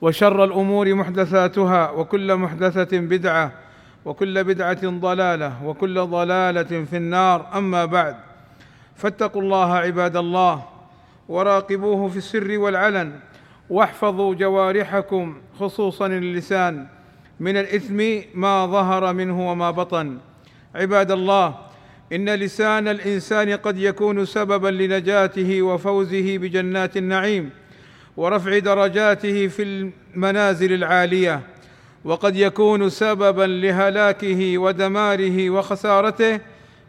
وشر الأمور محدثاتها وكل محدثة بدعة وكل بدعة ضلالة وكل ضلالة في النار. أما بعد فاتقوا الله عباد الله وراقبوه في السر والعلن واحفظوا جوارحكم خصوصا اللسان من الإثم ما ظهر منه وما بطن. عباد الله إن لسان الإنسان قد يكون سببا لنجاته وفوزه بجنات النعيم. ورفع درجاته في المنازل العالية وقد يكون سببا لهلاكه ودماره وخسارته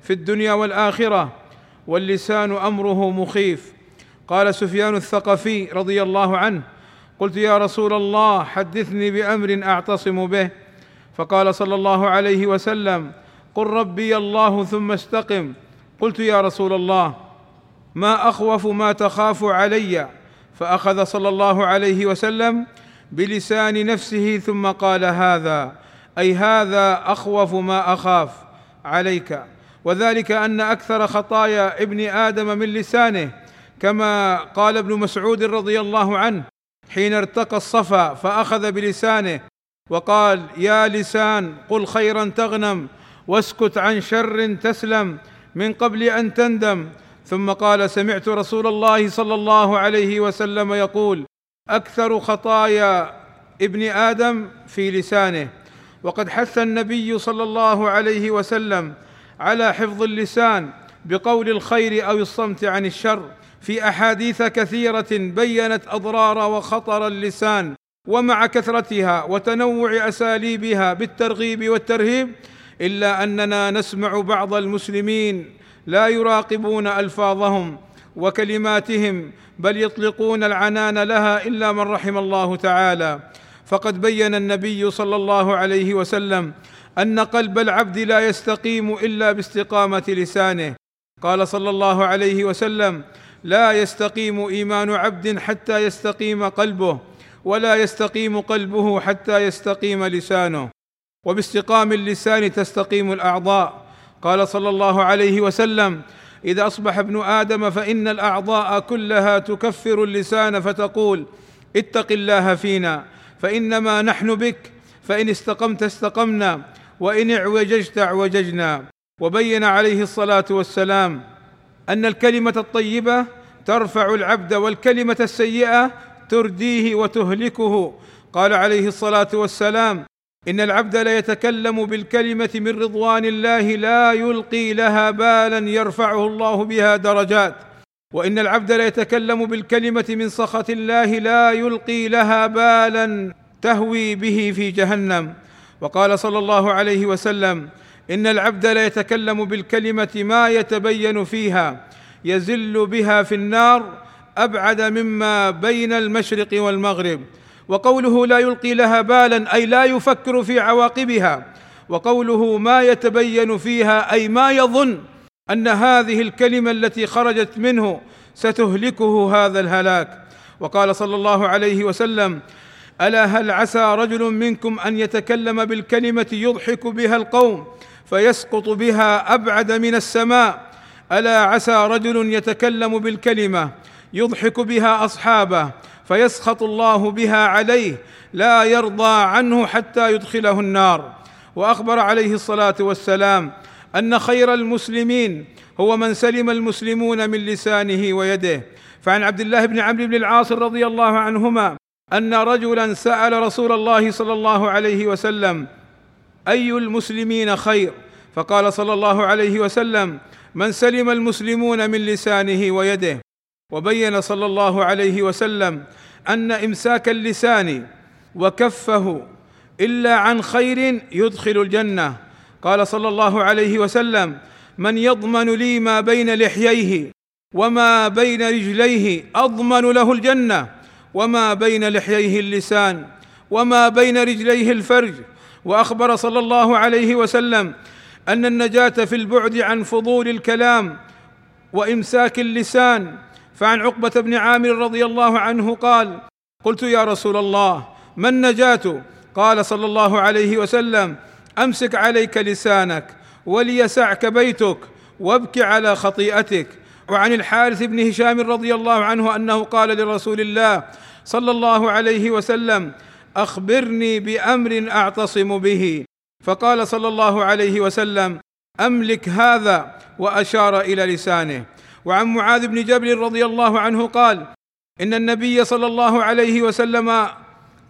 في الدنيا والآخرة. واللسان أمره مخيف. قال سفيان الثقفي رضي الله عنه قلت يا رسول الله حدثني بأمر أعتصم به. فقال صلى الله عليه وسلم قل ربي الله ثم استقم. قلت يا رسول الله ما أخوف ما تخاف علي. فأخذ صلى الله عليه وسلم بلسان نفسه ثم قال هذا أي هذا أخوف ما أخاف عليك. وذلك أن أكثر خطايا ابن آدم من لسانه كما قال ابن مسعود رضي الله عنه حين ارتقى الصفا فأخذ بلسانه وقال يا لسان قل خيرا تغنم واسكت عن شر تسلم من قبل أن تندم ثم قال سمعت رسول الله صلى الله عليه وسلم يقول أكثر خطايا ابن آدم في لسانه. وقد حث النبي صلى الله عليه وسلم على حفظ اللسان بقول الخير أو الصمت عن الشر في أحاديث كثيرة بينت أضرار وخطر اللسان ومع كثرتها وتنوع أساليبها بالترغيب والترهيب إلا أننا نسمع بعض المسلمين لا يراقبون ألفاظهم وكلماتهم بل يطلقون العنان لها إلا من رحم الله تعالى. فقد بين النبي صلى الله عليه وسلم أن قلب العبد لا يستقيم إلا باستقامة لسانه. قال صلى الله عليه وسلم لا يستقيم إيمان عبد حتى يستقيم قلبه ولا يستقيم قلبه حتى يستقيم لسانه. وباستقام اللسان تستقيم الأعضاء. قال صلى الله عليه وسلم إذا أصبح ابن آدم فإن الأعضاء كلها تكفر اللسان فتقول اتق الله فينا فإنما نحن بك فإن استقمت استقمنا وإن اعوججت اعوججنا. وبين عليه الصلاة والسلام أن الكلمة الطيبة ترفع العبد والكلمة السيئة ترديه وتهلكه. قال عليه الصلاة والسلام إن العبد ليتكلم بالكلمة من رضوان الله لا يلقي لها بالا يرفعه الله بها درجات. وإن العبد ليتكلم بالكلمة من سخط الله لا يلقي لها بالا تهوي به في جهنم. وقال صلى الله عليه وسلم إن العبد ليتكلم بالكلمة ما يتبين فيها يزل بها في النار أبعد مما بين المشرق والمغرب. وقوله لا يلقي لها بالا أي لا يفكر في عواقبها. وقوله ما يتبين فيها أي ما يظن أن هذه الكلمة التي خرجت منه ستهلكه هذا الهلاك. وقال صلى الله عليه وسلم ألا هل عسى رجل منكم أن يتكلم بالكلمة يضحك بها القوم فيسقط بها أبعد من السماء؟ ألا عسى رجل يتكلم بالكلمة يضحك بها أصحابه فيسخط الله بها عليه لا يرضى عنه حتى يدخله النار. وأخبر عليه الصلاة والسلام أن خير المسلمين هو من سلم المسلمون من لسانه ويده. فعن عبد الله بن عمرو بن العاص رضي الله عنهما أن رجلا سأل رسول الله صلى الله عليه وسلم أي المسلمين خير؟ فقال صلى الله عليه وسلم من سلم المسلمون من لسانه ويده. وبين صلى الله عليه وسلم أن إمساك اللسان وكفه إلا عن خير يدخل الجنة. قال صلى الله عليه وسلم من يضمن لي ما بين لحييه وما بين رجليه أضمن له الجنة وما بين لحييه اللسان وما بين رجليه الفرج. وأخبر صلى الله عليه وسلم أن النجاة في البعد عن فضول الكلام وإمساك اللسان فعن عقبة بن عامر رضي الله عنه قال قلت يا رسول الله ما النجاة؟ قال صلى الله عليه وسلم أمسك عليك لسانك وليسعك بيتك وابك على خطيئتك. وعن الحارث بن هشام رضي الله عنه أنه قال لرسول الله صلى الله عليه وسلم أخبرني بأمر أعتصم به. فقال صلى الله عليه وسلم أملك هذا وأشار إلى لسانه. وعن معاذ بن جبل رضي الله عنه قال إن النبي صلى الله عليه وسلم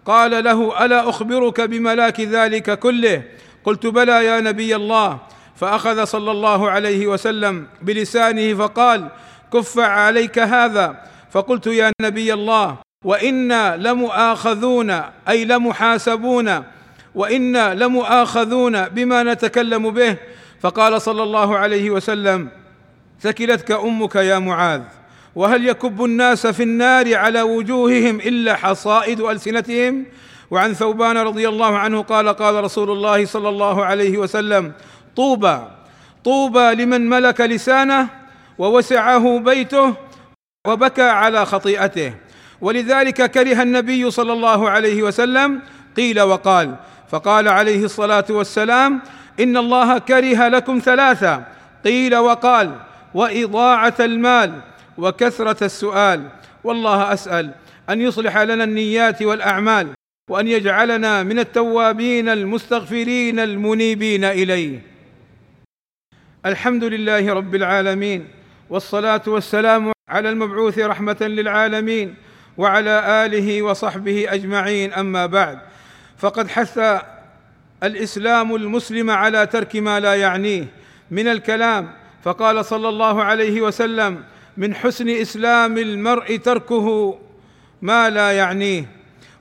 قال له ألا أخبرك بملاك ذلك كله؟ قلت بلى يا نبي الله. فأخذ صلى الله عليه وسلم بلسانه فقال كف عليك هذا. فقلت يا نبي الله وإنا لمؤاخذون أي لمحاسبون وإنا لمؤاخذون بما نتكلم به. فقال صلى الله عليه وسلم ثكلتك أمك يا معاذ وهل يكب الناس في النار على وجوههم إلا حصائد ألسنتهم؟ وعن ثوبان رضي الله عنه قال قال رسول الله صلى الله عليه وسلم طوبى طوبى لمن ملك لسانه ووسعه بيته وبكى على خطيئته. ولذلك كره النبي صلى الله عليه وسلم قيل وقال. فقال عليه الصلاة والسلام إن الله كره لكم ثلاثة قيل وقال وإضاعة المال وكثرة السؤال. والله أسأل أن يصلح لنا النيات والأعمال وأن يجعلنا من التوابين المستغفرين المنيبين إليه. الحمد لله رب العالمين والصلاة والسلام على المبعوث رحمة للعالمين وعلى آله وصحبه أجمعين. أما بعد فقد حث الإسلام المسلم على ترك ما لا يعنيه من الكلام فقال صلى الله عليه وسلم من حسن إسلام المرء تركه ما لا يعنيه.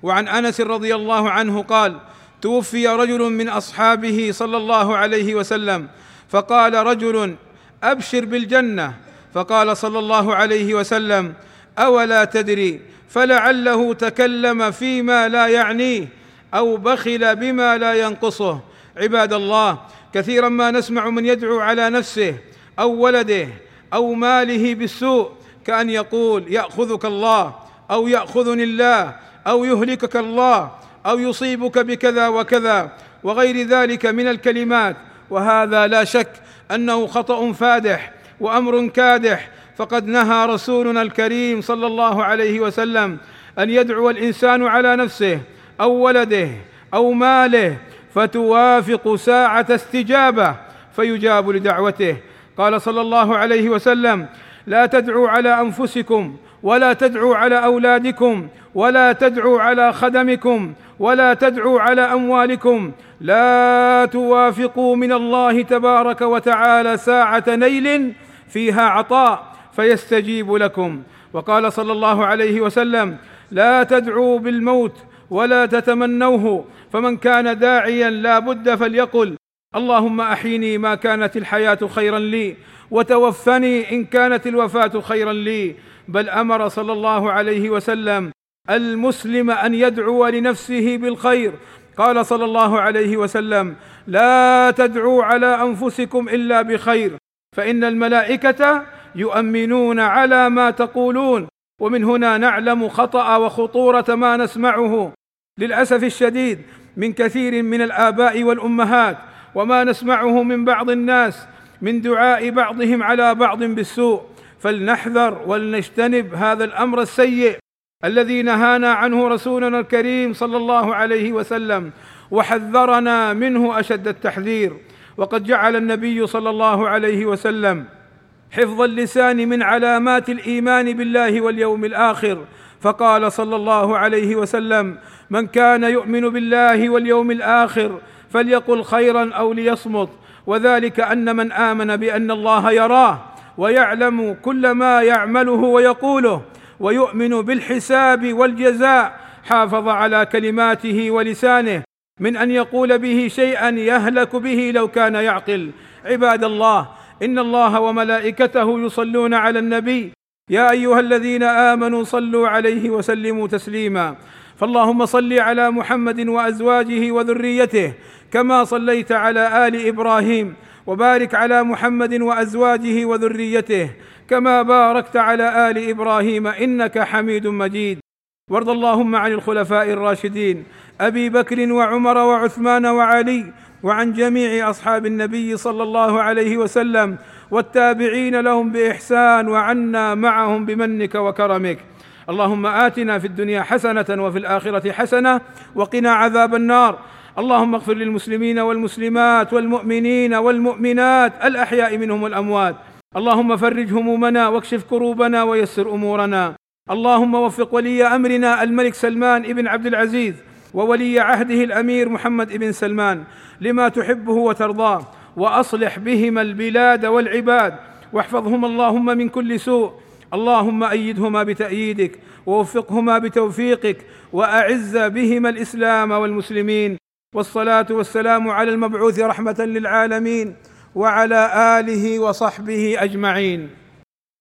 وعن أنس رضي الله عنه قال توفي رجل من أصحابه صلى الله عليه وسلم فقال رجل أبشر بالجنة. فقال صلى الله عليه وسلم أولا تدري فلعله تكلم فيما لا يعنيه أو بخل بما لا ينقصه. عباد الله كثيرا ما نسمع من يدعو على نفسه أو ولده أو ماله بالسوء كأن يقول يأخذك الله أو يأخذني الله أو يهلكك الله أو يصيبك بكذا وكذا وغير ذلك من الكلمات. وهذا لا شك أنه خطأ فادح وأمر كادح. فقد نهى رسولنا الكريم صلى الله عليه وسلم أن يدعو الإنسان على نفسه أو ولده أو ماله فتوافق ساعة استجابة فيجاب لدعوته. قال صلى الله عليه وسلم لا تدعوا على أنفسكم ولا تدعوا على أولادكم ولا تدعوا على خدمكم ولا تدعوا على أموالكم لا توافقوا من الله تبارك وتعالى ساعة نيل فيها عطاء فيستجيب لكم. وقال صلى الله عليه وسلم لا تدعوا بالموت ولا تتمنوه فمن كان داعيا لا بد فليقل اللهم أحيني ما كانت الحياة خيرا لي وتوفني إن كانت الوفاة خيرا لي. بل أمر صلى الله عليه وسلم المسلم أن يدعو لنفسه بالخير. قال صلى الله عليه وسلم لا تدعوا على أنفسكم إلا بخير فإن الملائكة يؤمنون على ما تقولون. ومن هنا نعلم خطأ وخطورة ما نسمعه. للأسف الشديد من كثير من الآباء والأمهات وما نسمعه من بعض الناس من دعاء بعضهم على بعض بالسوء. فلنحذر ولنجتنب هذا الأمر السيء الذي نهانا عنه رسولنا الكريم صلى الله عليه وسلم وحذرنا منه أشد التحذير. وقد جعل النبي صلى الله عليه وسلم حفظ اللسان من علامات الإيمان بالله واليوم الآخر. فقال صلى الله عليه وسلم من كان يؤمن بالله واليوم الآخر فليقل خيرا أو ليصمت. وذلك أن من آمن بأن الله يراه ويعلم كل ما يعمله ويقوله ويؤمن بالحساب والجزاء حافظ على كلماته ولسانه من أن يقول به شيئا يهلك به لو كان يعقل. عباد الله إن الله وملائكته يصلون على النبي. يا أيها الذين آمنوا صلوا عليه وسلموا تسليما. فاللهم صل على محمد وأزواجه وذريته كما صليت على آل إبراهيم وبارك على محمد وأزواجه وذريته كما باركت على آل إبراهيم إنك حميد مجيد. وارض اللهم عن الخلفاء الراشدين أبي بكر وعمر وعثمان وعلي وعن جميع أصحاب النبي صلى الله عليه وسلم والتابعين لهم بإحسان وعنا معهم بمنك وكرمك. اللهم آتنا في الدنيا حسنة وفي الآخرة حسنة وقنا عذاب النار. اللهم اغفر للمسلمين والمسلمات والمؤمنين والمؤمنات الأحياء منهم والأموات. اللهم فرج همومنا واكشف كروبنا ويسر أمورنا. اللهم وفق ولي أمرنا الملك سلمان بن عبد العزيز وولي عهده الأمير محمد بن سلمان لما تحبه وترضاه. وأصلح بهما البلاد والعباد. واحفظهما اللهم من كل سوء. اللهم أيدهما بتأييدك ووفقهما بتوفيقك وأعز بهما الإسلام والمسلمين والصلاة والسلام على المبعوث رحمة للعالمين وعلى آله وصحبه أجمعين